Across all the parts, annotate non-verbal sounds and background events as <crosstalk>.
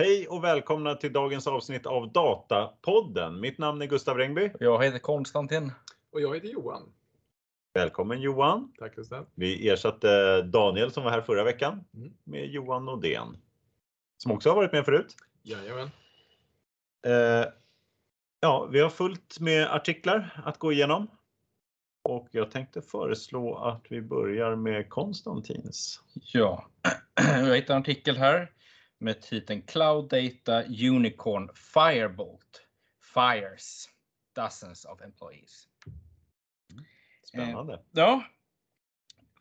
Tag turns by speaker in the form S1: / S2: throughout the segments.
S1: Hej och välkomna till dagens avsnitt av Datapodden. Mitt namn är Gustav Rengby.
S2: Jag heter Konstantin.
S3: Och jag heter Johan.
S1: Välkommen Johan.
S3: Tack Gustav.
S1: Vi ersatte Daniel som var här förra veckan
S3: Mm.
S1: med Johan Nordén. Som också har varit med förut.
S3: Jajamän.
S1: Eh, ja, vi har fullt med artiklar att gå igenom. Och jag tänkte föreslå att vi börjar med Konstantins.
S2: Ja, <clears throat> jag hittar en artikel här med titeln Cloud Data Unicorn Firebolt Fires Dozens of Employees.
S1: Spännande.
S2: Ja,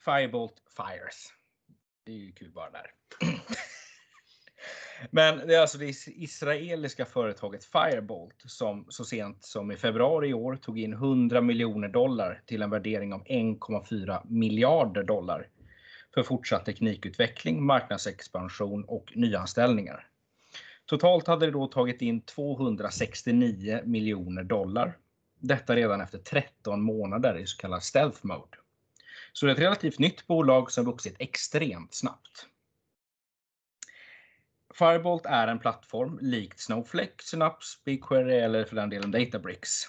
S2: Firebolt Fires. Det är ju kul bara där. <clears throat> Men det är alltså det israeliska företaget Firebolt som så sent som i februari i år tog in 100 miljoner dollar till en värdering av 1,4 miljarder dollar för fortsatt teknikutveckling, marknadsexpansion och nyanställningar. Totalt hade det då tagit in 269 miljoner dollar. Detta redan efter 13 månader i så kallad stealth mode. Så det är ett relativt nytt bolag som vuxit extremt snabbt. Firebolt är en plattform likt Snowflake, Synapse, BigQuery eller för den delen Databricks.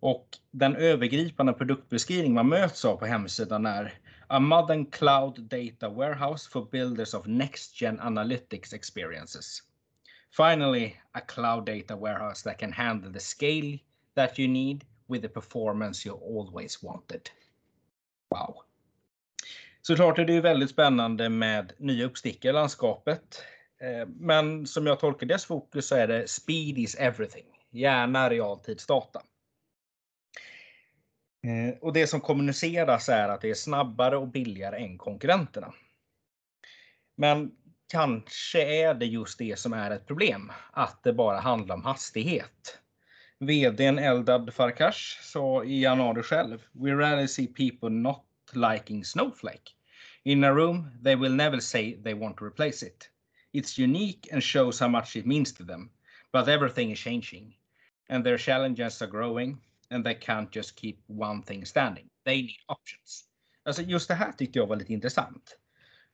S2: Och den övergripande produktbeskrivning man möts av på hemsidan är A modern cloud data warehouse for builders of next gen analytics experiences. Finally, a cloud data warehouse that can handle the scale that you need with the performance you always wanted. Wow. Såklart är det ju väldigt spännande med nya uppstickare i landskapet. Eh, men som jag tolkar dess fokus så är det speed is everything. Gärna realtidsdata. Eh, Och det som kommuniceras är att det är snabbare och billigare än konkurrenterna. Men kanske är det just det som är ett problem, att det bara handlar om hastighet. VDn Eldad Farkash sa i januari själv, We rarely see people not liking Snowflake. In a room, they will never say they want to replace it. It's unique and shows how much it means to them. But everything is changing. And their challenges are growing. And they can't just keep one thing standing. They need options. Alltså just det här tyckte jag var lite intressant.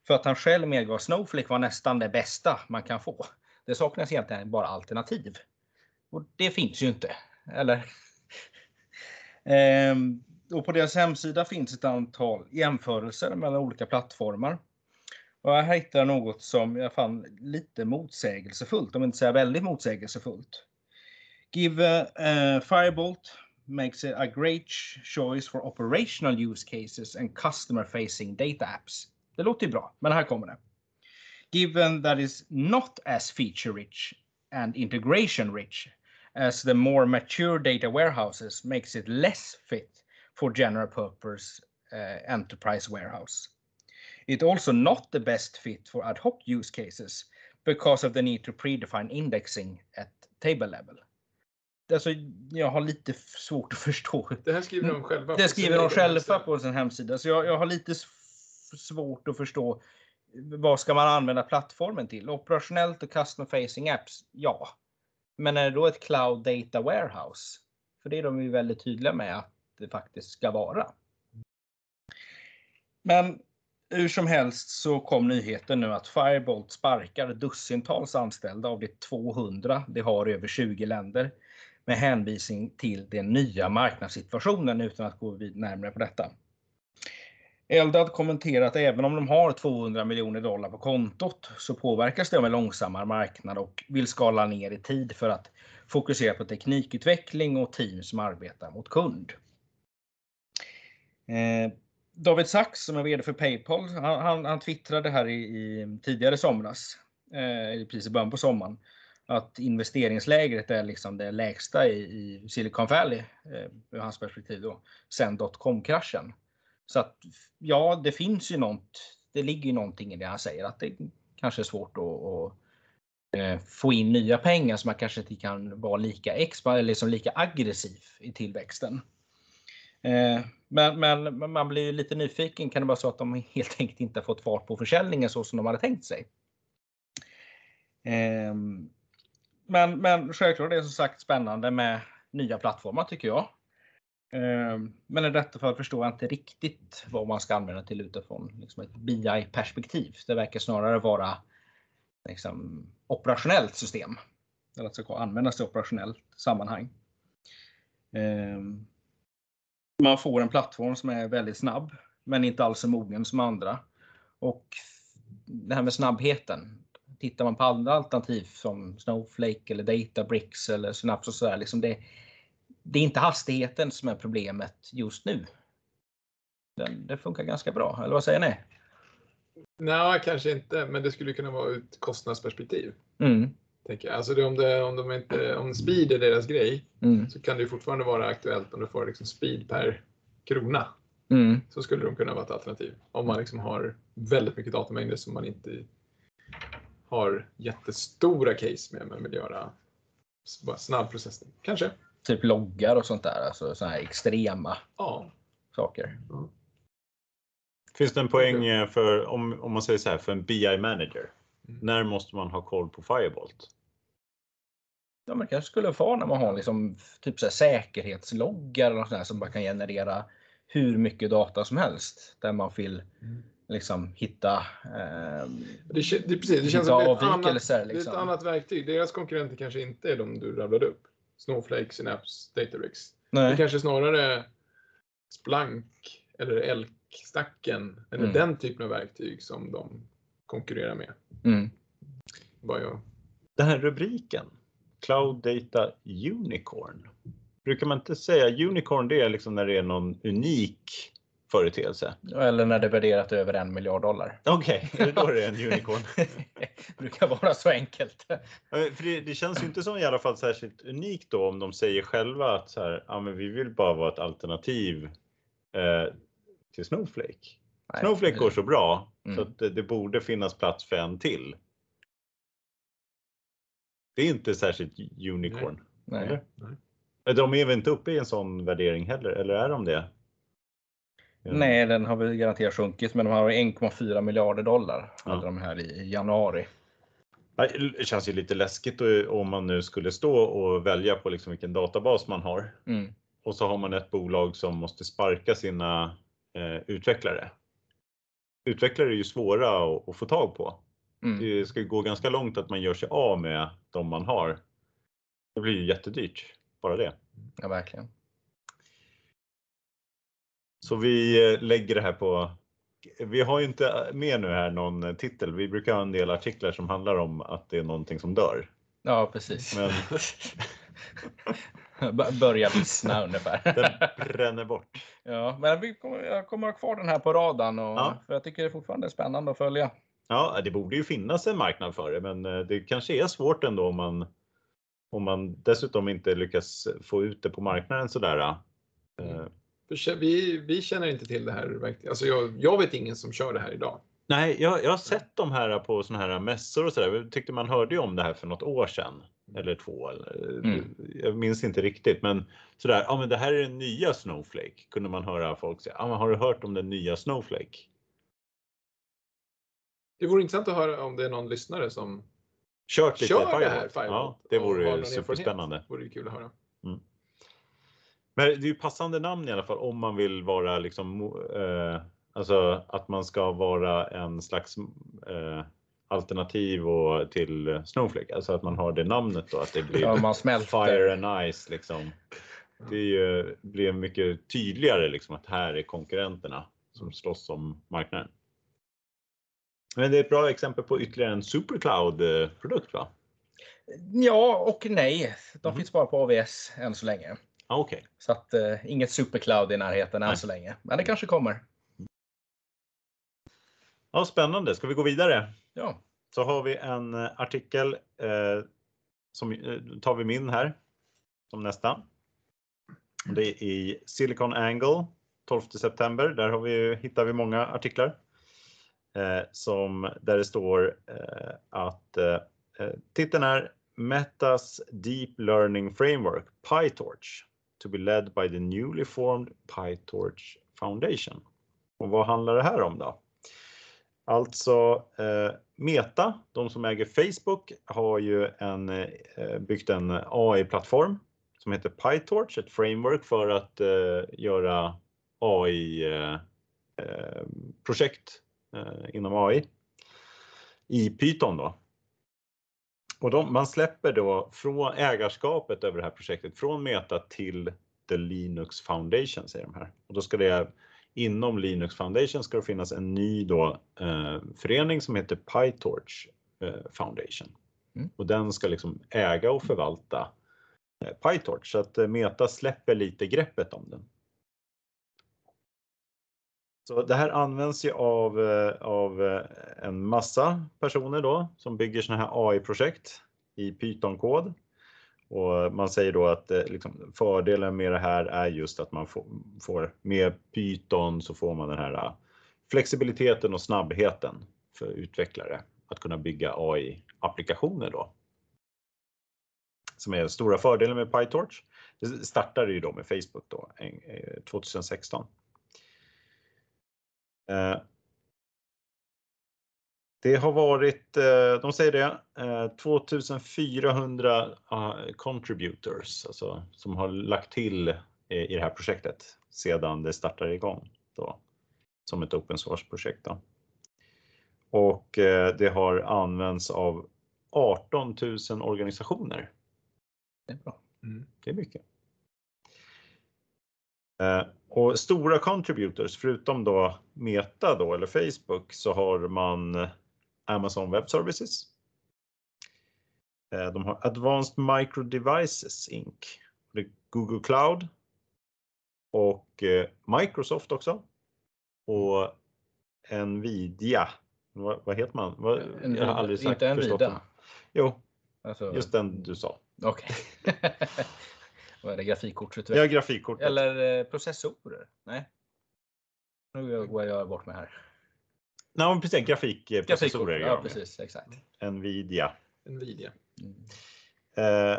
S2: För att han själv medgav att Snowflake var nästan det bästa man kan få. Det saknas egentligen bara alternativ. Och det finns ju inte. Eller? <laughs> Ehm, och på deras hemsida finns ett antal jämförelser mellan olika plattformar. Och jag hittar något som jag fann lite motsägelsefullt, om inte säga väldigt motsägelsefullt. Give uh, Firebolt makes it a great choice for operational use cases and customer facing data apps. Det låter ju bra, men här kommer det. Given that is not as feature rich and integration rich as the more mature data warehouses makes it less fit for general purpose uh, enterprise warehouse. It also not the best fit for ad hoc use cases because of the need to predefine indexing at table level. Alltså, jag har lite svårt att <laughs> förstå.
S3: Det här skriver de själva.
S2: Det skriver de själva
S3: hemsida.
S2: på sin hemsida, så jag, jag har lite svårt att förstå vad ska man använda plattformen till? Operationellt och custom facing apps? Ja. Men är det då ett cloud data warehouse? För det är de ju väldigt tydliga med att det faktiskt ska vara. Men hur som helst så kom nyheten nu att Firebolt sparkar dussintals anställda av de 200 de har i över 20 länder med hänvisning till den nya marknadssituationen utan att gå vid närmare på detta. Eldad kommenterar att även om de har 200 miljoner dollar på kontot så påverkas det av en långsammare marknad och vill skala ner i tid för att fokusera på teknikutveckling och team som arbetar mot kund. Eh, David Sachs som är VD för Paypal, han, han, han twittrade här i, i tidigare somras, eh, precis i början på sommaren, att investeringsläget är liksom det lägsta i, i Silicon Valley, eh, ur hans perspektiv då, sen dotcom-kraschen. Så att ja, det finns ju något, det ligger ju någonting i det han säger, att det kanske är svårt att, att eh, få in nya pengar så man kanske inte kan vara lika, expa, eller liksom lika aggressiv i tillväxten. Eh, men, men man blir ju lite nyfiken. Kan det vara så att de helt enkelt inte fått fart på försäljningen så som de hade tänkt sig? Ehm, men, men självklart är det som sagt spännande med nya plattformar tycker jag. Ehm, men i detta fall förstår jag inte riktigt vad man ska använda till utifrån liksom ett BI-perspektiv. Det verkar snarare vara liksom, operationellt system. Eller att det ska användas i operationellt sammanhang. Ehm, man får en plattform som är väldigt snabb, men inte alls så mogen som andra. Och det här med snabbheten. Tittar man på andra alternativ som Snowflake eller Databricks eller Synapse och sådär. Liksom det, det är inte hastigheten som är problemet just nu. Den, det funkar ganska bra, eller vad säger ni?
S3: Nej, kanske inte, men det skulle kunna vara ur ett kostnadsperspektiv.
S2: Mm,
S3: Tänker jag. Alltså det, om, det, om, de inte, om speed är deras grej
S2: mm,
S3: så kan det fortfarande vara aktuellt om du får liksom speed per krona.
S2: mm,
S3: Så skulle de kunna vara ett alternativ. Om man liksom har väldigt mycket datamängder som man inte har jättestora case med men vill göra bara snabb processning. Kanske.
S2: typ loggar och sånt där, alltså sådana här extrema
S3: Ja.
S2: saker.
S1: Finns det en poäng eh, för, om, om man säger så här, för en BI manager?
S3: Mm.
S1: När måste man ha koll på Firebolt?
S2: Ja, man kanske skulle få när man har liksom, typ så här säkerhetsloggar och sånt där som bara kan generera hur mycket data som helst. Där man vill
S3: Mm.
S2: Liksom hitta eh,
S3: Det, kä- det, precis, det känns
S2: hitta
S3: som det är, ett
S2: avvikelser.
S3: annat, det är ett
S2: Liksom.
S3: annat verktyg. Deras konkurrenter kanske inte är de du rabblade upp. Snowflake, Synapse, Databricks. Det är
S2: Nej.
S3: kanske snarare Splunk eller Elk-stacken eller
S2: Mm.
S3: den typen av verktyg som de konkurrerar med.
S2: Mm.
S3: Vad jag,
S1: Den här rubriken, Cloud Data Unicorn. Brukar man inte säga unicorn det är liksom när det är någon unik företeelse?
S2: Eller när det är värderat över en miljard dollar.
S1: Okej, <laughs> <laughs> det då det är en unicorn?
S2: det <laughs> brukar vara så enkelt.
S1: För det, det känns ju inte som i alla fall särskilt unikt då om de säger själva att så här, ja, men vi vill bara vara ett alternativ eh, till Snowflake.
S2: Nej.
S1: Snowflake går så bra så
S2: Mm.
S1: att det, det borde finnas plats för en till. Det är inte särskilt unicorn.
S2: Nej.
S3: Nej.
S1: De är väl inte uppe i en sån värdering heller, eller är de det?
S2: Nej, den har väl garanterat sjunkit, men de har 1,4 miljarder dollar.
S1: Ja.
S2: Hade de här i januari.
S1: Det känns ju lite läskigt om man nu skulle stå och välja på liksom vilken databas man har.
S2: Mm.
S1: Och så har man ett bolag som måste sparka sina eh, utvecklare. Utvecklare är ju svåra att, att få tag på.
S2: Mm.
S1: Det ska gå ganska långt att man gör sig av med de man har. Det blir ju jättedyrt, bara det.
S2: Ja, verkligen.
S1: Så vi eh, lägger det här på vi har ju inte med nu här någon titel. Vi brukar ha en del artiklar som handlar om att det är någonting som dör.
S2: Ja, precis.
S1: Men <laughs>
S2: Börja vissna ungefär. <laughs>
S1: den bränner bort.
S2: Ja, men vi kommer, jag kommer ha kvar den här på radarn och,
S1: Ja.
S2: för jag tycker det fortfarande är spännande att följa.
S1: Ja, det borde ju finnas en marknad för det, men eh, det kanske är svårt ändå om man om man dessutom inte lyckas få ut det på marknaden sådär. Eh,
S3: kä- vi, vi känner inte till det här. Alltså jag, jag vet ingen som kör det här idag.
S1: Nej, jag, jag har sett de här på såna här mässor och sådär. Jag tyckte man hörde ju om det här för något år sedan. Eller två. Eller,
S2: Mm.
S1: Jag minns inte riktigt, men sådär. Ja, men det här är den nya Snowflake. Kunde man höra folk säga. Ja, men har du hört om den nya Snowflake?
S3: Det vore intressant att höra om det är någon lyssnare som
S1: Kört lite
S3: kör det här Firewall.
S1: Ja, det vore superspännande.
S3: vore ju kul att höra.
S1: Men det är ju passande namn i alla fall om man vill vara liksom, eh, alltså att man ska vara en slags eh, alternativ och, till Snowflake. Alltså att man har det namnet då, att det blir
S2: Ja.
S1: Fire and Ice liksom. Det ju, blir mycket tydligare liksom att här är konkurrenterna som slåss om marknaden. Men det är ett bra exempel på ytterligare en supercloud-produkt va?
S2: Ja och nej. De
S1: Mhm.
S2: finns bara på AVS än så länge.
S1: Okej.
S2: Så att eh, inget supercloud i närheten än
S1: Nej.
S2: så länge. Men det kanske kommer.
S1: Ja, spännande. Ska vi gå vidare?
S2: Ja.
S1: så har vi en eh, artikel eh, som eh, tar vi min här som nästa. Det är i Silicon Angle 12 september. Där har vi, hittar vi många artiklar eh, som, där det står eh, att eh, eh, titeln är Metas Deep Learning Framework PyTorch to be led by the newly formed PyTorch Foundation. Och vad handlar det här om då? Alltså eh, Meta, de som äger Facebook, har ju en, eh, byggt en AI-plattform som heter PyTorch, ett framework för att eh, göra AI-projekt eh, eh, eh, inom AI i Python. Då. Och de, man släpper då från ägarskapet över det här projektet från Meta till The Linux Foundation säger de här. Och då ska det inom Linux Foundation ska det finnas en ny då, eh, förening som heter PyTorch eh, Foundation.
S2: Mm.
S1: Och den ska liksom äga och förvalta eh, PyTorch så att eh, Meta släpper lite greppet om den. Så det här används ju av, eh, av eh, en massa personer då som bygger såna här AI-projekt i Python-kod. Och man säger då att eh, liksom, fördelen med det här är just att man får, får med Python så får man den här flexibiliteten och snabbheten för utvecklare att kunna bygga AI-applikationer då. Som är den stora fördelen med PyTorch. Det startade ju då med Facebook då, 2016. Eh, Det har varit, eh, de säger det, eh, 2400 eh, contributors alltså, som har lagt till i det här projektet sedan det startade igång då, som ett open source-projekt. Och det har använts av 18 000 organisationer.
S2: Det är bra.
S3: Mm.
S1: Det är mycket. Eh, och stora contributors, förutom då Meta då, eller Facebook, så har man Amazon Web Services. Eh, de har Advanced Micro Devices Inc. Google Cloud. Och eh, Microsoft också. Och Nvidia. Vad, vad heter man? Jag har aldrig sagt,
S2: inte
S1: den. Jo,
S2: Alltså,
S1: just den du sa.
S2: Okej. <laughs> Vad är det? Grafikkortet?
S1: Ja, grafikkortet.
S2: Eller eh, processorer? Nej. Nu går jag bort med här.
S1: Nej, men precis. Grafikprocessorer gör
S2: ja precis. Exakt.
S1: Nvidia.
S3: Nvidia.
S2: Mm.
S1: Eh,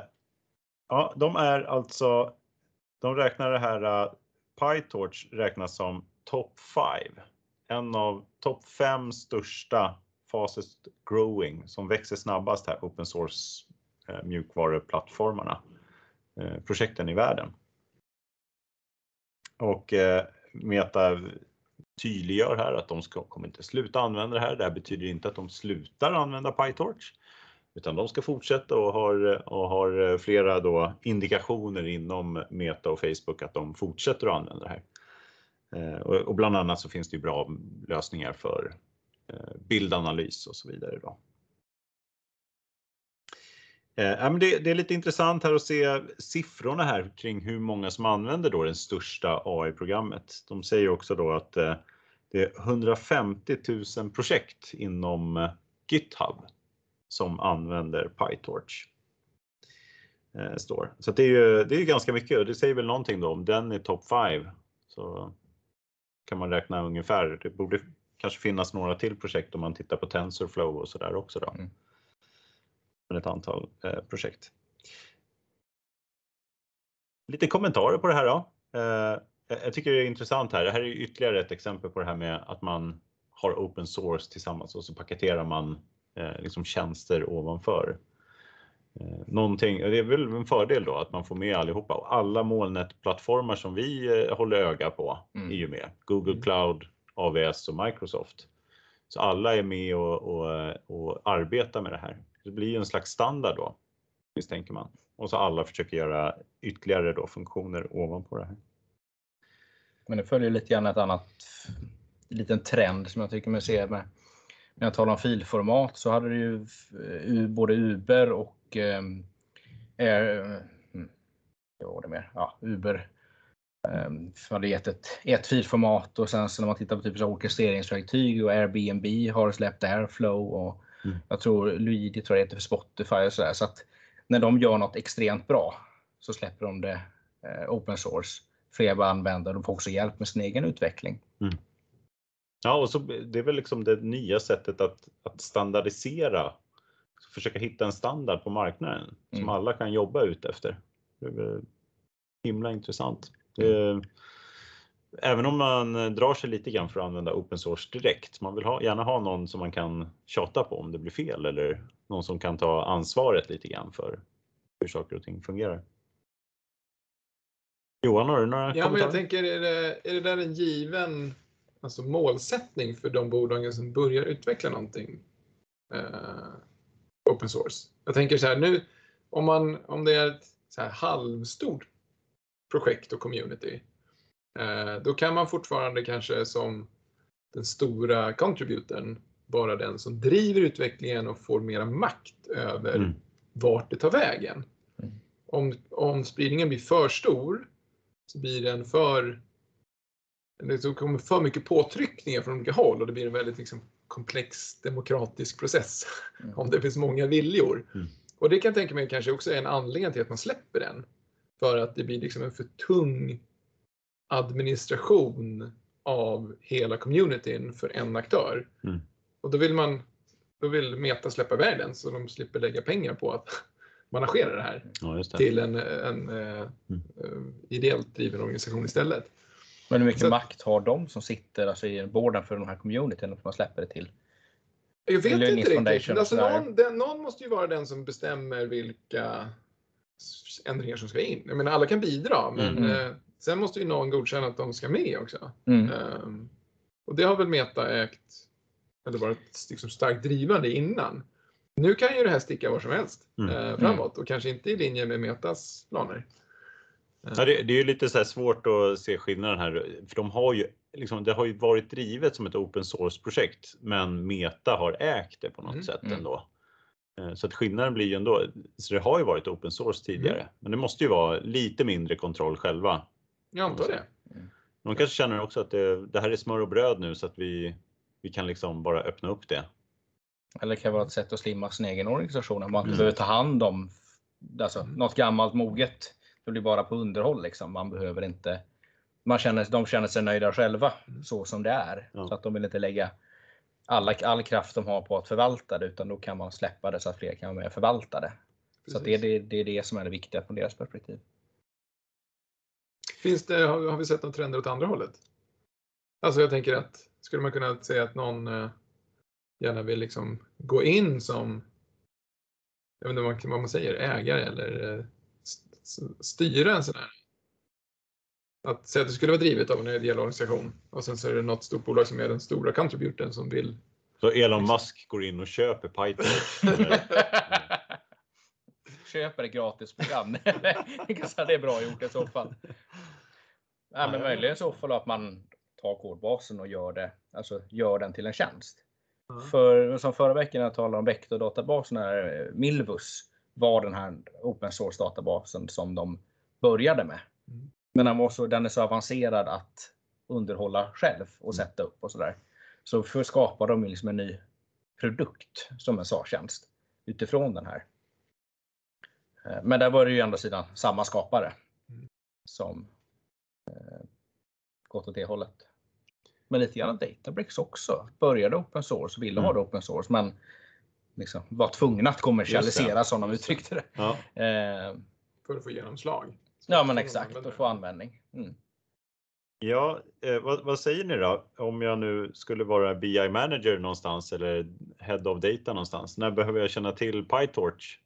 S1: ja, de är alltså, de räknar det här, uh, PyTorch räknas som top 5. En av topp 5 största fastest growing som växer snabbast här open source eh, mjukvaruplattformarna, eh, Eh, projekten i världen. Och eh, Meta tydliggör här att de ska, kommer inte sluta använda det här. Det här betyder inte att de slutar använda PyTorch. Utan de ska fortsätta och har, och har eh, flera då indikationer inom Meta och Facebook att de fortsätter att använda det här. Och, bland annat så finns det ju bra lösningar för bildanalys och så vidare. Då. Eh, men det, det är lite intressant här att se siffrorna här kring hur många som använder då det största AI-programmet. De säger också då att eh, det är 150 000 projekt inom eh, GitHub som använder PyTorch. Eh, står. Så det är ju det är ganska mycket och det säger väl någonting då om den är top 5 så kan man räkna ungefär. Det borde kanske finnas några till projekt om man tittar på TensorFlow och så där också då.
S2: Mm.
S1: Men ett antal eh, projekt. Lite kommentarer på det här då. Eh, jag tycker det är intressant här. Det här är ytterligare ett exempel på det här med att man har open source tillsammans och så paketerar man eh, liksom tjänster ovanför. Någonting, det är väl en fördel då att man får med allihopa och alla molnetplattformar som vi håller öga på
S2: Mm.
S1: är ju med. Google Cloud, AWS och Microsoft. Så alla är med och, och, och arbetar med det här. Det blir ju en slags standard då, misstänker man. Och så alla försöker göra ytterligare då funktioner ovanpå det här.
S2: Men det följer lite grann ett annat liten trend som jag tycker mig se med när jag talar om filformat så hade du ju både Uber och eh, Air, mm, vad var det mer? Ja, Uber eh, hade gett ett, ett filformat och sen så när man tittar på typ så orkestreringsverktyg och Airbnb har släppt Airflow och
S1: Mm.
S2: jag tror Luigi tror jag heter för Spotify och sådär. Så att när de gör något extremt bra så släpper de det eh, open source. Fler bara använder de får också hjälp med sin egen utveckling.
S1: Ja, och så det är väl liksom det nya sättet att, att standardisera. Försöka hitta en standard på marknaden som
S2: Mm.
S1: alla kan jobba ut efter. Det är väl himla intressant. Det, även om man drar sig lite grann för att använda open source direkt. Man vill ha, gärna ha någon som man kan tjata på om det blir fel eller någon som kan ta ansvaret lite grann för hur saker och ting fungerar. Johan, har du några
S3: Ja, men
S1: kommentarer?
S3: jag tänker, är det, är det där en given alltså, målsättning för de bolagen som börjar utveckla någonting? Eh, open source. Jag tänker så här nu om, man, om det är ett så här halvstort projekt och community. Eh, då kan man fortfarande kanske som den stora contributorn vara den som driver utvecklingen och får mera makt över
S1: Mm.
S3: vart det tar vägen.
S2: Mm.
S3: Om, om spridningen blir för stor så blir den för det kommer för mycket påtryckningar från olika håll och det blir en väldigt liksom, komplex demokratisk process
S2: Mm.
S3: om det finns många viljor.
S1: Mm.
S3: Och det kan jag tänka mig kanske också är en anledning till att man släpper den. För att det blir liksom en för tung administration av hela communityn för en aktör.
S1: Mm.
S3: Och då vill man då vill Meta släppa iväg den så de slipper lägga pengar på att <laughs> managera det här
S1: Ja, just det.
S3: till en, en eh,
S1: Mm.
S3: eh, ideellt driven organisation istället.
S2: Men hur mycket
S3: Så-
S2: makt har de som sitter alltså, i borden för de här communityn att man släpper det till?
S3: Jag vet
S2: Linux
S3: inte riktigt. Alltså, någon, den, någon måste ju vara den som bestämmer vilka ändringar som ska in. Jag menar, alla kan bidra, men
S2: Mm.
S3: Sen måste ju någon godkänna att de ska med också.
S2: Mm.
S3: Ehm, och det har väl Meta ägt, eller varit liksom starkt drivande innan. Nu kan ju det här sticka var som helst
S1: Mm.
S3: eh, framåt och kanske inte i linje med Metas planer.
S1: Ja, det, det är ju lite så här svårt att se skillnaden här, för de har ju, liksom, det har ju varit drivet som ett open source-projekt, men Meta har ägt det på något
S3: Mm.
S1: sätt
S2: Mm.
S1: ändå. Eh, Så att skillnaden blir ju ändå, så det har ju varit open source tidigare,
S3: Mm.
S1: men det måste ju vara lite mindre kontroll själva.
S3: Jag antar det.
S1: De kanske känner också att det, det här är smör och bröd nu så att vi, vi kan liksom bara öppna upp det.
S2: Eller det kan vara ett sätt att slimma sin egen organisation. Om man inte
S1: Mm.
S2: behöver ta hand om alltså, något gammalt moget. Det blir bara på underhåll. Liksom. Man behöver inte. Man känner, de känner sig nöjda själva så som det är.
S1: Ja.
S2: Så att de vill inte lägga alla, all kraft de har på att förvalta det utan då kan man släppa det så att fler kan vara med och förvalta det. Så att det, är
S3: Precis.
S2: det, det är det som är det viktiga från deras perspektiv.
S3: Finns det, har, vi sett några trender åt andra hållet? Alltså jag tänker att skulle man kunna säga att någon eh, gärna vill liksom gå in som, jag vet inte vad man, säger, ägare eller eh, st- st- styra en sån här. Att säga att det skulle vara drivet av en ideell organisation och sen så är det något stort bolag som är den stora contributorn som vill.
S1: Så Elon
S3: Exakt.
S1: Musk går in och köper Python. <laughs>
S2: Köper ett gratisprogram. <laughs> Det är bra gjort i så fall. Nej, men möjligen så fall att man tar kodbasen och gör, det, alltså gör den till en tjänst. För, som förra veckan när jag talade om vektordatabasen, eh, Milvus var den här open source databasen som de började med.
S3: Mm.
S2: Men den, var så, den är så avancerad att underhålla själv och sätta upp och sådär. Så skapar de liksom en ny produkt som en SaaS-tjänst utifrån den här. Eh, Men där var det ju å andra sidan samma skapare
S3: Mm.
S2: som eh, gått åt det hållet. Men lite grann Databricks också. Började open source, ville ha
S1: Mm.
S2: det open source, men liksom var tvungna att kommersialisera som de uttryckte det.
S1: Ja.
S2: Eh,
S3: För att få genomslag. Så
S2: ja men exakt, och få användning. Mm.
S1: Ja, eh, vad, vad säger ni då? Om jag nu skulle vara BI manager någonstans eller head of data någonstans. När behöver jag känna till PyTorch?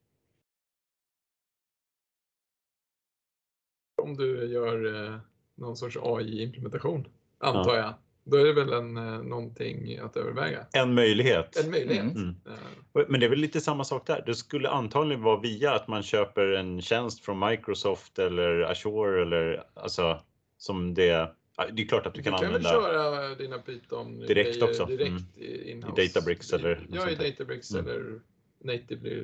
S3: Om du gör eh, någon sorts AI-implementation, antar jag. Då är det väl en, eh, någonting att överväga.
S1: En möjlighet.
S3: En möjlighet.
S2: Mm.
S1: Mm.
S3: Eh,
S1: Men det är väl lite samma sak där. Det skulle antagligen vara via att man köper en tjänst från Microsoft eller Azure eller alltså som det. ja, Det är klart att du
S3: Du
S1: kan
S3: kan väl
S1: använda.
S3: köra dina Python
S1: Direkt också.
S3: direkt
S1: Mm.
S3: i,
S1: Databricks eller något
S3: Ja, i. Databricks
S1: Mm.
S3: eller natively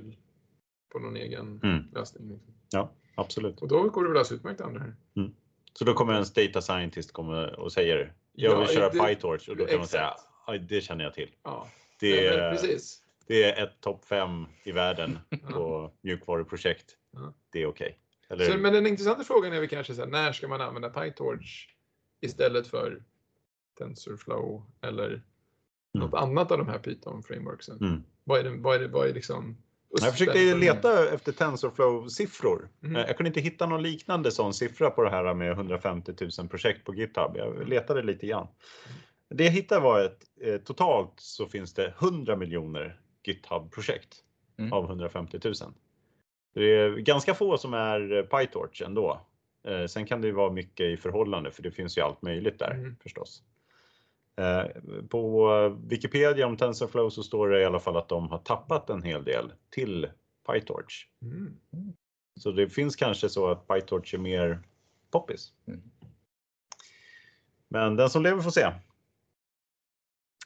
S3: på någon egen
S1: Mm.
S3: lösning. liksom.
S1: Ja, absolut.
S3: Och då går det väl alldeles utmärkt att använda det här.
S1: Så då kommer en data scientist komma och säger jag vill
S3: Ja,
S1: köra
S3: det-
S1: PyTorch och då kan man säga
S3: exakt.
S1: "Ja, det känner jag till.
S3: Ja,
S1: Det är,
S3: precis.
S1: det är ett topp fem i världen <laughs> på mjukvaruprojekt.
S3: Ja.
S1: Det är okej.
S3: Så, men den intressanta frågan är väl kanske så här, när ska man använda PyTorch istället för TensorFlow eller något annat av de här Python-frameworksen?
S1: Mm.
S3: Vad är det, vad är det, vad är liksom
S1: Jag försökte
S3: USPen?
S1: leta efter TensorFlow-siffror.
S3: Mhm.
S1: Eh, Jag kunde inte hitta någon liknande sån siffra på det här med 150 000 projekt på GitHub. Jag letade lite grann. Det jag hittade var att eh, totalt så finns det 100 miljoner GitHub-projekt
S2: Mm.
S1: av 150 000. Det är ganska få som är eh, PyTorch ändå. Eh, Sen kan det ju vara mycket i förhållande för det finns ju allt möjligt där
S3: Mm.
S1: förstås. Eh, På Wikipedia om TensorFlow så står det i alla fall att de har tappat en hel del till PyTorch.
S3: Mm.
S1: Så det finns kanske så att PyTorch är mer poppis.
S2: Mm.
S1: Men den som lever får se.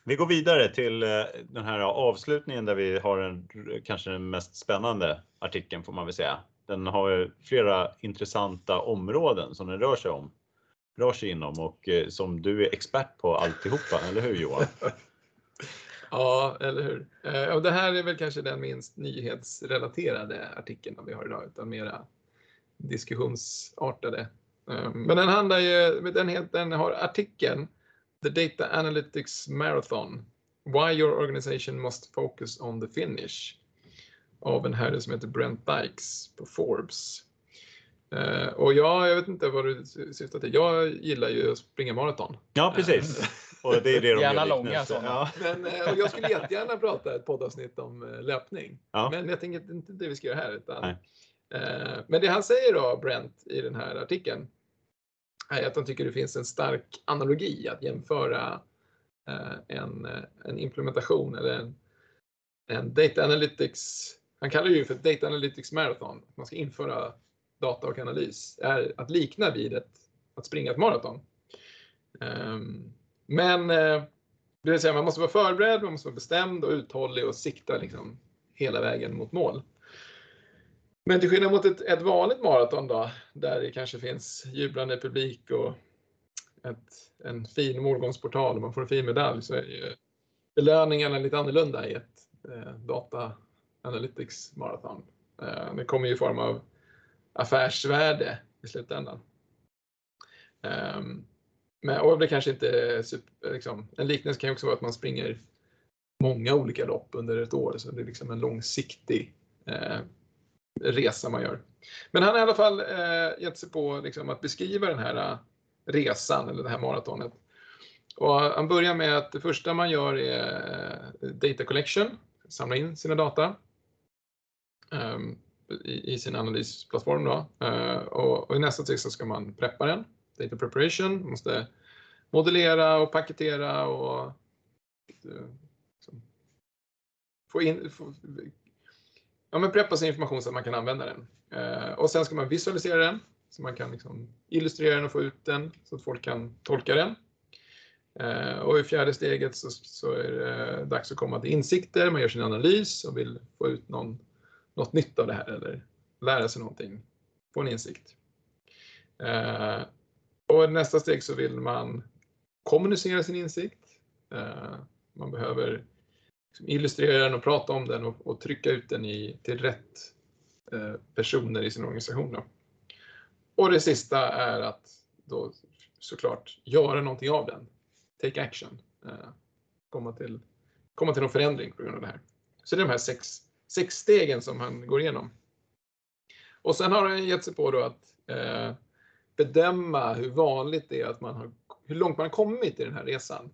S1: Vi går vidare till eh, den här avslutningen där vi har en, kanske den mest spännande artikeln får man väl säga. Den har flera intressanta områden som den rör sig om. Rör sig inom och eh, som du är expert på alltihopa, eller hur Johan? <laughs>
S3: Ja, eller hur? Eh, och det här är väl kanske den minst nyhetsrelaterade artikeln vi har idag, utan mera diskussionsartade. Eh, men den handlar ju, den, heter, den har artikeln The Data Analytics Marathon. Why your organization must focus on the finish. Av en herre som heter Brent Dykes på Forbes. Eh, Och jag, jag vet inte vad du syftar till. Jag gillar ju att springa maraton.
S1: Ja, precis. Och det är det de
S2: Gärna
S1: gör
S2: långa sådana.
S1: Ja.
S3: Men, eh, och jag skulle jättegärna prata ett poddavsnitt om eh, löpning.
S1: Ja.
S3: Men jag tänker att det är inte det vi ska göra här. Utan, eh, men det han säger då, Brent, i den här artikeln, är att han tycker det finns en stark analogi att jämföra eh, en, eh, en implementation eller en, en data analytics, han kallar det ju för data analytics marathon, man ska införa data och analys, är att likna vid ett, att springa ett maraton. Ehm, men eh, det vill säga man måste vara förberedd, man måste vara bestämd och uthållig och sikta liksom hela vägen mot mål. Men till skillnad mot ett, ett vanligt maraton då, där det kanske finns jublande publik och ett, en fin målgångsportal och man får en fin medalj så är ju belöningarna lite annorlunda i ett eh, data analytics maraton. Eh, det kommer ju i form av affärsvärde i slutändan. Um, men, och det kanske inte super, liksom, en liknelse kan ju också vara att man springer många olika lopp under ett år, så det är liksom en långsiktig eh, resa man gör. Men han har i alla fall eh, gett sig på liksom, att beskriva den här eh, resan eller det här maratonet. Och han börjar med att det första man gör är eh, data collection, samla in sina data Um, i, sin analysplattform. Då. Eh, och, och i nästa steg så ska man preppa den, data preparation, man måste modellera och paketera och eh, liksom, få in, få, ja, men preppa sin information så att man kan använda den. Eh, och sen ska man visualisera den så man kan liksom illustrera den och få ut den så att folk kan tolka den. Och i fjärde steget så, så är det dags att komma till insikter, man gör sin analys och vill få ut någon, något nytt av det här eller lära sig någonting, få en insikt. Eh, och i nästa steg så vill man kommunicera sin insikt. Eh, man behöver liksom illustrera den och prata om den och, och trycka ut den i, till rätt eh, personer i sin organisation. Då. Och det sista är att då såklart göra någonting av den. Take action. Eh, komma, till, komma till någon förändring på grund av det här. Så det är de här sex, sex stegen som han går igenom. Och sen har han gett sig på då att eh, bedöma hur vanligt det är att man har, hur långt man har kommit i den här resan.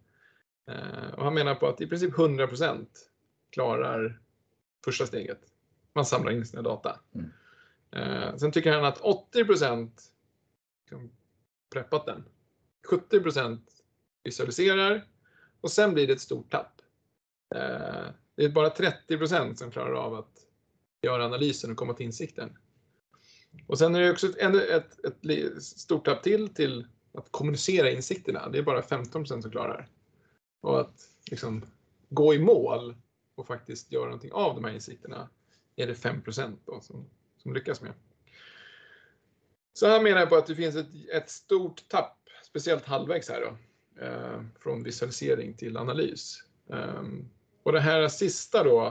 S3: Eh, och han menar på att i princip 100% klarar första steget. Man samlar in sina data.
S2: Mm.
S3: Eh, sen tycker han att 80% liksom preppat den. 70% visualiserar och sen blir det ett stort tapp. Eh, det är bara 30 procent som klarar av att göra analysen och komma till insikten. Och sen är det också ett, ett, ett, stort tapp till till att kommunicera insikterna. Det är bara 15 procent som klarar. Och att liksom gå i mål och faktiskt göra någonting av de här insikterna är det 5 procent som, som lyckas med. Så här menar jag på att det finns ett, ett stort tapp, speciellt halvvägs här då, eh, från visualisering till analys. Eh, och det här sista då,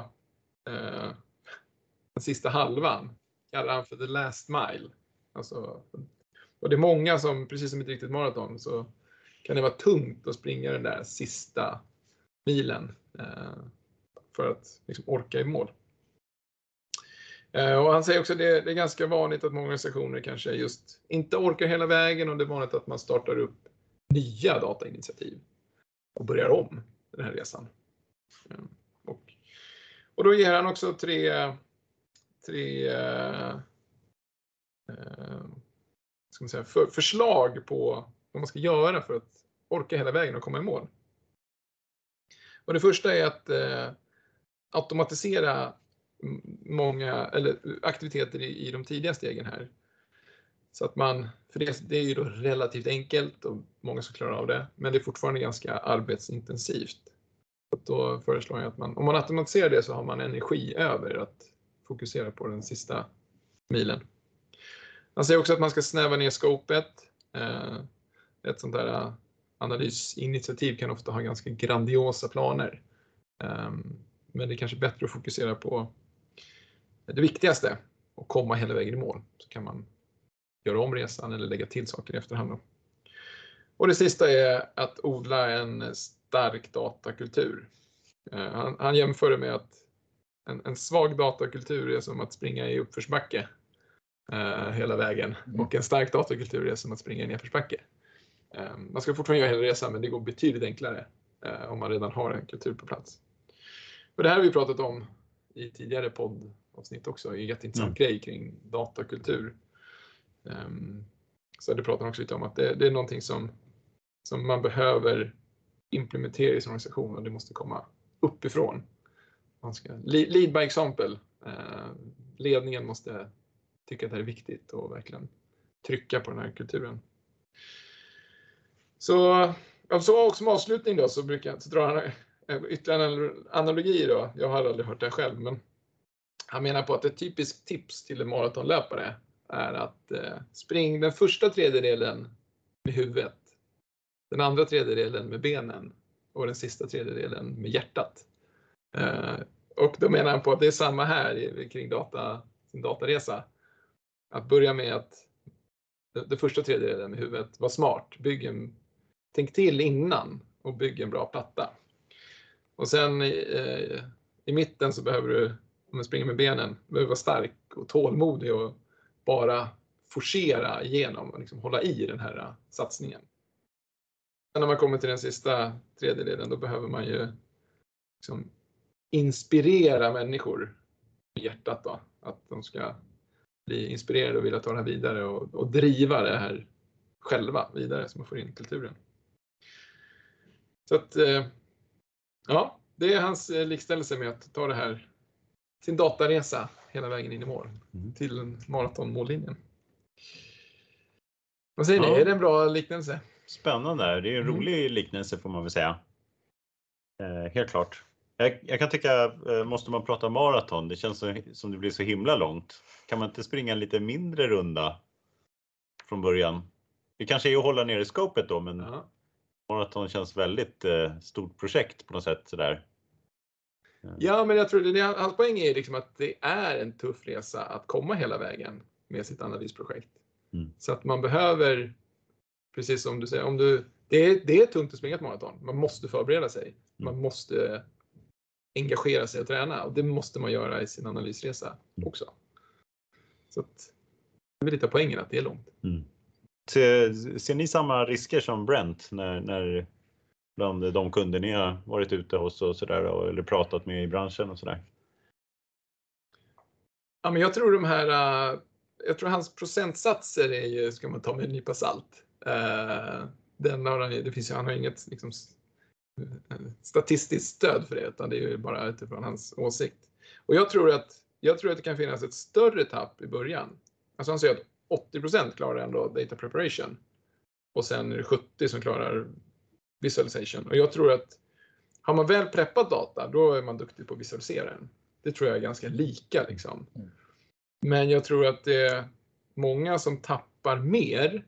S3: eh, den sista halvan, kallar han för the last mile. Alltså, och det är många som, precis som ett riktigt maraton, så kan det vara tungt att springa den där sista milen eh, för att liksom, orka i mål. Eh, och han säger också att det, det är ganska vanligt att många organisationer kanske just inte orkar hela vägen och det är vanligt att man startar upp nya datainitiativ och börjar om den här resan. Eh, och, och då ger han också tre, tre eh, eh, ska man säga, för, förslag på vad man ska göra för att orka hela vägen och komma i mål. Och det första är att eh, automatisera många eller aktiviteter i, i de tidiga stegen här. Så att man, för det, det är ju då relativt enkelt och många som klarar av det, men det är fortfarande ganska arbetsintensivt. Då föreslår jag att man, om man automatiserar det så har man energi över att fokusera på den sista milen. Han säger också att man ska snäva ner skopet. Eh, ett sånt där eh, analysinitiativ kan ofta ha ganska grandiosa planer. Ehm, men det är kanske bättre att fokusera på det viktigaste och komma hela vägen i mål. Så kan man göra om resan eller lägga till saker i efterhand. Då. Och det sista är att odla en stark datakultur. Eh, han, han jämför det med att en, en, svag datakultur är som att springa i uppförsbacke eh, hela vägen mm. och en stark datakultur är som att springa i nedförsbacke. Eh, man ska fortfarande göra hela resan men det går betydligt enklare eh, om man redan har en kultur på plats. Och det här har vi pratat om i tidigare poddavsnitt också, en jätteintressant mm. grej kring datakultur. Um, så det pratar också lite om att det, det, är någonting som, som man behöver implementera i sin organisation och det måste komma uppifrån. Man ska, lead by example. Eh, ledningen måste tycka att det här är viktigt och verkligen trycka på den här kulturen. Så, så som avslutning då så brukar jag dra han eh, ytterligare en analogi då. Jag har aldrig hört det själv, men han menar på att ett typiskt tips till en maratonlöpare är att eh, spring den första tredjedelen med huvudet, den andra tredjedelen med benen och den sista tredjedelen med hjärtat. Eh, och då menar han på att det är samma här kring data, sin dataresa. Att börja med att den första tredjedelen med huvudet, var smart, bygg en, tänk till innan och bygg en bra platta. Och sen i, eh, i mitten så behöver du, om du springer med benen, behöver vara stark och tålmodig och bara forcera igenom och liksom hålla i den här eh, satsningen. När man kommer till den sista tredjedelen, då behöver man ju liksom inspirera människor i hjärtat då, att de ska bli inspirerade och vilja ta det här vidare och, och driva det här själva vidare så man får in kulturen. Så att, äh, ja, det är hans äh, likställelse med att ta det här, sin dataresa hela vägen in i mål mm. till maratonmållinjen. Vad säger ja. ni, är det en bra liknelse?
S1: Spännande, det är en mm. rolig liknelse får man väl säga. Eh, helt klart. Jag, jag, kan tycka, eh, måste man prata maraton, det känns så, som det blir så himla långt. Kan man inte springa en lite mindre runda från början? Det kanske är att hålla nere skopet då, men ja. maraton känns väldigt eh, stort projekt på något sätt sådär.
S3: Ja, men jag tror det, hans poäng är liksom att det är en tuff resa att komma hela vägen med sitt analysprojekt. Mm. Så att man behöver, precis som du säger, om du, det, är, det är tungt att springa ett maraton. Man måste förbereda sig. Mm. Man måste engagera sig och träna och det måste man göra i sin analysresa mm. också. Så att, det är lite av poängen att det är långt. Mm.
S1: Ser, ser ni samma risker som Brent när, när bland de kunder ni har varit ute hos och sådär eller pratat med i branschen och sådär?
S3: Ja, men jag tror de här, uh, jag tror hans procentsatser är ju, ska man ta med en nypa salt. Uh, den har det finns, han har inget liksom, statistiskt stöd för det, utan det är ju bara utifrån hans åsikt. Och jag tror att, jag tror att det kan finnas ett större tapp i början. Alltså han säger att 80% klarar ändå data preparation och sen är det 70 som klarar visualization. Och jag tror att har man väl preppat data, då är man duktig på att visualisera den. Det tror jag är ganska lika. Liksom. Mm. Men jag tror att det är många som tappar mer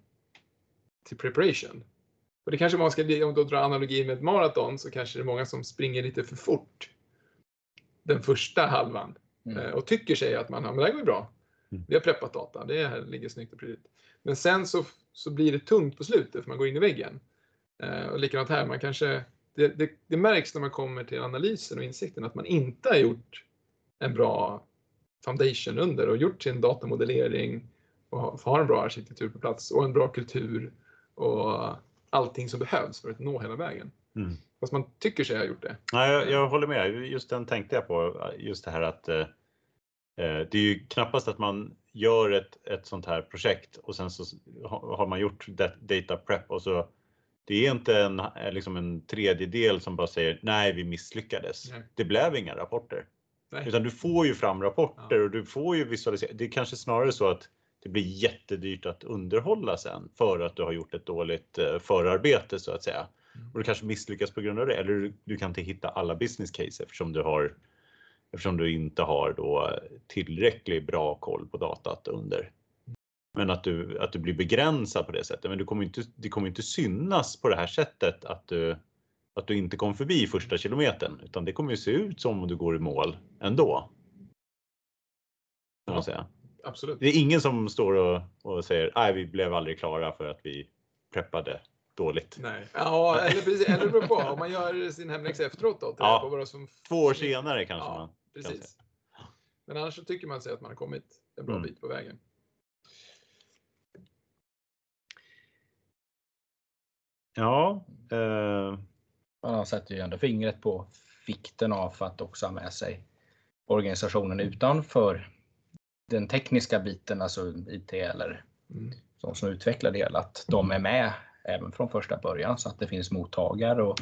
S3: till preparation. Och det kanske man ska, om du drar analogi med ett maraton, så kanske det är många som springer lite för fort den första halvan mm. Eh, och tycker sig att man men det här går bra. Mm. Vi har preppat data, det här ligger snyggt och prydligt. Men sen så, så blir det tungt på slutet för man går in i väggen. Eh, och likadant här, man kanske, det, det, det, märks när man kommer till analysen och insikten att man inte har gjort en bra foundation under och gjort sin datamodellering och har en bra arkitektur på plats och en bra kultur och allting som behövs för att nå hela vägen. Mm. Fast man tycker sig ha gjort det.
S1: Ja, jag, jag håller med, just den tänkte jag på. Just det här att eh, eh det är ju knappast att man gör ett, ett sånt här projekt och sen så har man gjort data prep och så Det är inte en, eh, liksom en tredjedel som bara säger nej, vi misslyckades.
S3: Nej.
S1: Det blev inga rapporter.
S3: Nej.
S1: Utan du får ju fram rapporter
S3: Ja.
S1: och du får ju visualisera. Det är kanske snarare så att det blir jättedyrt att underhålla sen för att du har gjort ett dåligt eh, förarbete så att säga.
S3: Mm.
S1: Och du kanske misslyckas på grund av det. Eller du, kan inte hitta alla business case eftersom du har eftersom du inte har då tillräckligt bra koll på datat under. Men att du, att du blir begränsad på det sättet. Men du kommer inte, det kommer inte synas på det här sättet att du, att du inte kom förbi första kilometern. Utan det kommer ju se ut som om du går i mål ändå. Kan man säga.
S3: Absolut.
S1: Det är ingen som står och, och säger nej vi blev aldrig klara för att vi preppade dåligt.
S3: Nej. Ja, eller precis. Eller det beror på. Om man gör sin hemläxa efteråt då.
S1: Ja.
S3: på vad som
S1: Två år senare kanske
S3: Ja.
S1: man.
S3: Precis. Men annars så tycker man sig att man har kommit en bra
S1: Mm.
S3: bit på vägen.
S1: Ja. Eh,
S2: Man sätter ju ändå fingret på vikten av att också ha med sig organisationen utanför den tekniska biten, alltså IT eller
S3: Mm.
S2: de som utvecklar det hela, att de är med även från första början så att det finns mottagare och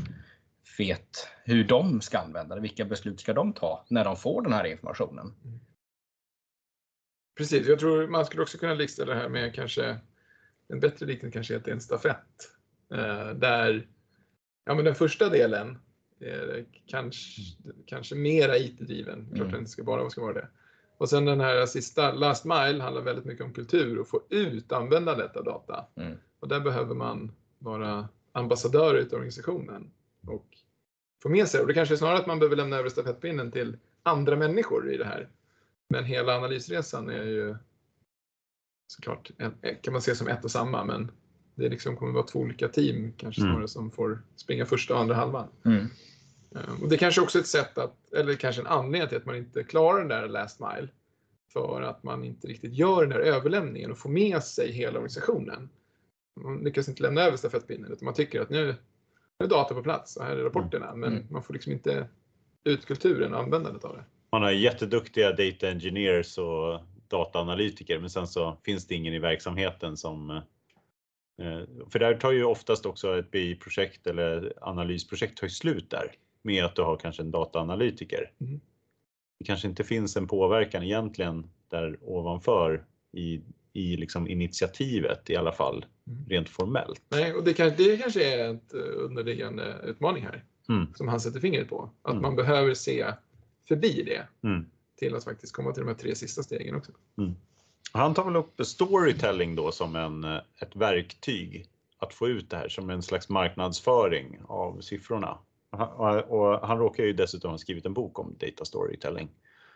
S2: vet hur de ska använda det. Vilka beslut ska de ta när de får den här informationen?
S3: Precis, jag tror man skulle också kunna likställa det här med kanske en bättre liknelse kanske heter en stafett. Eh, där ja, men den första delen är kanske, kanske mera IT-driven. Klart
S2: Mm.
S3: den ska bara ska vara det. Och sen den här sista, last mile, handlar väldigt mycket om kultur och få ut användandet av data.
S2: Mm.
S3: Och där behöver man vara ambassadör utav organisationen och få med sig. Och det kanske är snarare att man behöver lämna över stafettpinnen till andra människor i det här. Men hela analysresan är ju såklart, kan man se som ett och samma, men det liksom kommer vara två olika team kanske
S1: Mm.
S3: snarare som får springa första och andra halvan.
S2: Mm.
S3: Eh, Och det kanske också är ett sätt att, eller kanske en anledning till att man inte klarar den där last mile. För att man inte riktigt gör den där överlämningen och får med sig hela organisationen. Man lyckas inte lämna över stafettpinnen utan man tycker att nu, nu är data på plats och här är rapporterna. Men
S2: Mm.
S3: man får liksom inte ut kulturen och användandet av det.
S1: Man har jätteduktiga data engineers och dataanalytiker men sen så finns det ingen i verksamheten som eh, för där tar ju oftast också ett BI-projekt eller analysprojekt tar ju slut där med att du har kanske en dataanalytiker.
S3: Mm.
S1: Det kanske inte finns en påverkan egentligen där ovanför i, i liksom initiativet i alla fall
S3: Mm.
S1: rent formellt.
S3: Nej, och det, kan, det kanske är ett eh, underliggande utmaning här.
S1: Mm.
S3: Som han sätter fingret på. Att
S1: Mm.
S3: man behöver se förbi det
S1: Mm.
S3: till att faktiskt komma till de här tre sista stegen också.
S1: Han tar väl upp storytelling då som en, eh, ett verktyg att få ut det här som en slags marknadsföring av siffrorna. Och han- Och, han råkar ju dessutom ha skrivit en bok om data storytelling.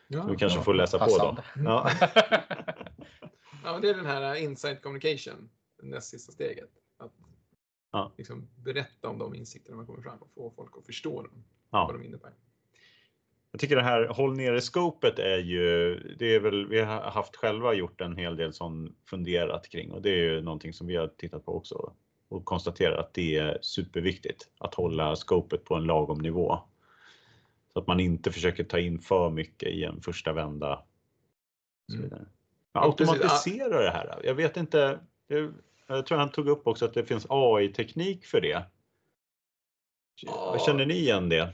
S3: Ja,
S1: Du kanske
S2: ja,
S1: får läsa på
S2: passande.
S1: då. Ja. <laughs> <laughs>
S3: ja, det är den här uh, insight communication, det näst sista steget. Att
S1: Ja.
S3: liksom berätta om de insikterna man kommer fram och få folk att förstå dem,
S1: Ja.
S3: vad de innebär.
S1: Jag tycker det här håll nere skopet är ju, det är väl, vi har haft själva gjort en hel del som funderat kring och det är ju någonting som vi har tittat på också och konstaterat att det är superviktigt att hålla skopet på en lagom nivå. Så att man inte försöker ta in för mycket i en första vända.
S3: Mm.
S1: Automatisera det här. Jag vet inte. Jag, tror han tog upp också att det finns AI-teknik för det.
S3: Ja.
S1: Känner ni igen det?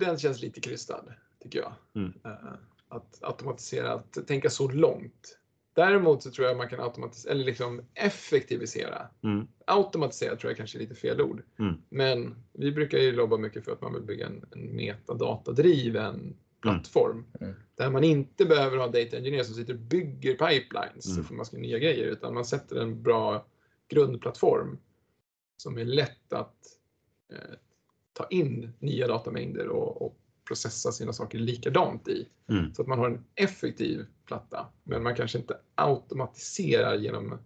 S3: Den känns lite krystad, tycker jag.
S1: Mm.
S3: Eh, Att automatisera, att tänka så långt. Däremot så tror jag man kan automatisera, eller liksom effektivisera.
S1: Mm.
S3: Automatisera tror jag kanske är lite fel ord.
S1: Mm.
S3: Men vi brukar ju jobba mycket för att man vill bygga en, en metadatadriven plattform.
S2: Mm.
S3: Där man inte behöver ha data engineer som sitter och bygger pipelines
S1: Mm.
S3: för man ska nya grejer. Utan man sätter en bra grundplattform som är lätt att eh, ta in nya datamängder och, och processa sina saker likadant i.
S1: Mm.
S3: Så att man har en effektiv platta. Men man kanske inte automatiserar genom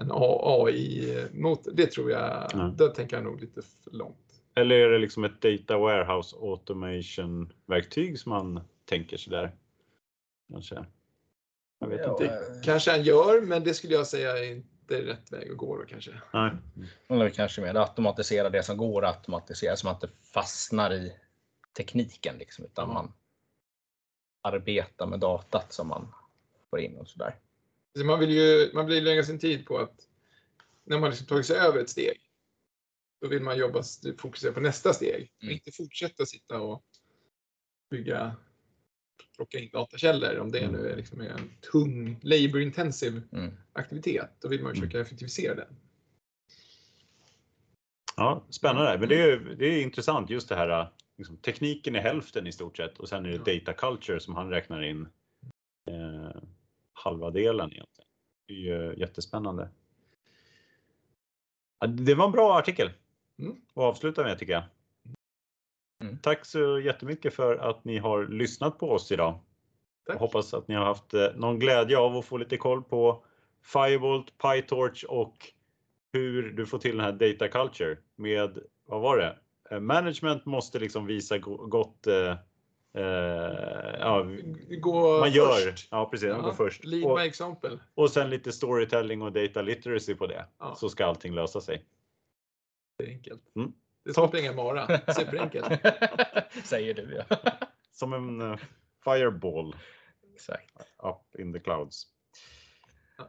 S3: en AI-motor. Det tror jag,
S1: Mm.
S3: där tänker jag nog lite för långt.
S1: Eller är det liksom ett data warehouse automation verktyg som man tänker sig där? Kanske. Jag vet
S2: Ja,
S1: inte.
S2: eh,
S3: Kanske han gör, men det skulle jag säga är inte rätt väg att gå då kanske.
S1: Nej.
S2: Eller kanske mer automatisera det som går att automatisera så man inte fastnar i tekniken liksom, utan
S3: Ja.
S2: man arbetar med datat som man får in och sådär.
S3: Så man vill ju man vill lägga sin tid på att när man liksom tagit sig över ett steg Då vill man jobba, fokusera på nästa steg.
S4: Mm.
S3: Inte fortsätta sitta och bygga, plocka in datakällor om det nu är liksom en tung, labor-intensive
S4: Mm.
S3: aktivitet. Då vill man
S1: Mm.
S3: försöka effektivisera den.
S1: Ja, spännande. Men det är, det är intressant just det här. Liksom, tekniken är hälften i stort sett och sen är det
S3: Ja.
S1: data culture som han räknar in eh, halva delen egentligen. Det är ju jättespännande. Ja, det var en bra artikel
S3: Mm.
S1: att avsluta med tycker jag.
S4: Mm.
S1: Tack så jättemycket för att ni har lyssnat på oss idag. Hoppas att ni har haft eh, någon glädje av att få lite koll på Firebolt, PyTorch och hur du får till den här data culture med, vad var det? Eh, Management måste liksom visa go- gott, eh, eh, ja,
S3: Gå
S1: man gör,
S3: först.
S1: ja precis, man går först.
S3: Lead
S1: Och,
S3: example.
S1: och sen lite storytelling och data literacy på det.
S3: Ja.
S1: Så ska allting lösa sig.
S3: Det är enkelt.
S1: Mm.
S3: Det är springa mara. Superenkelt. <laughs>
S4: Säger du ja. <laughs>
S1: Som en eh, fireball
S4: Exakt.
S1: up in the clouds.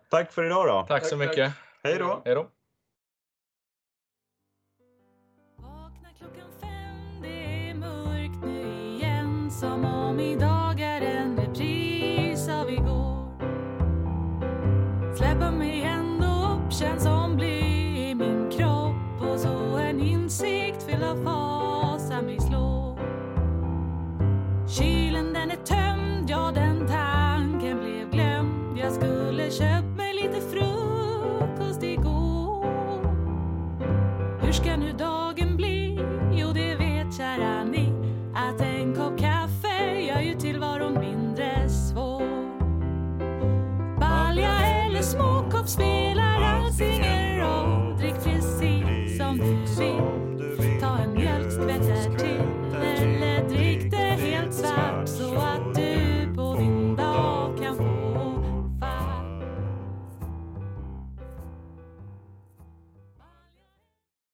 S1: Tack för idag då.
S4: Tack så
S3: Tack, tack.
S4: mycket.
S1: Hej då.
S4: Hej då.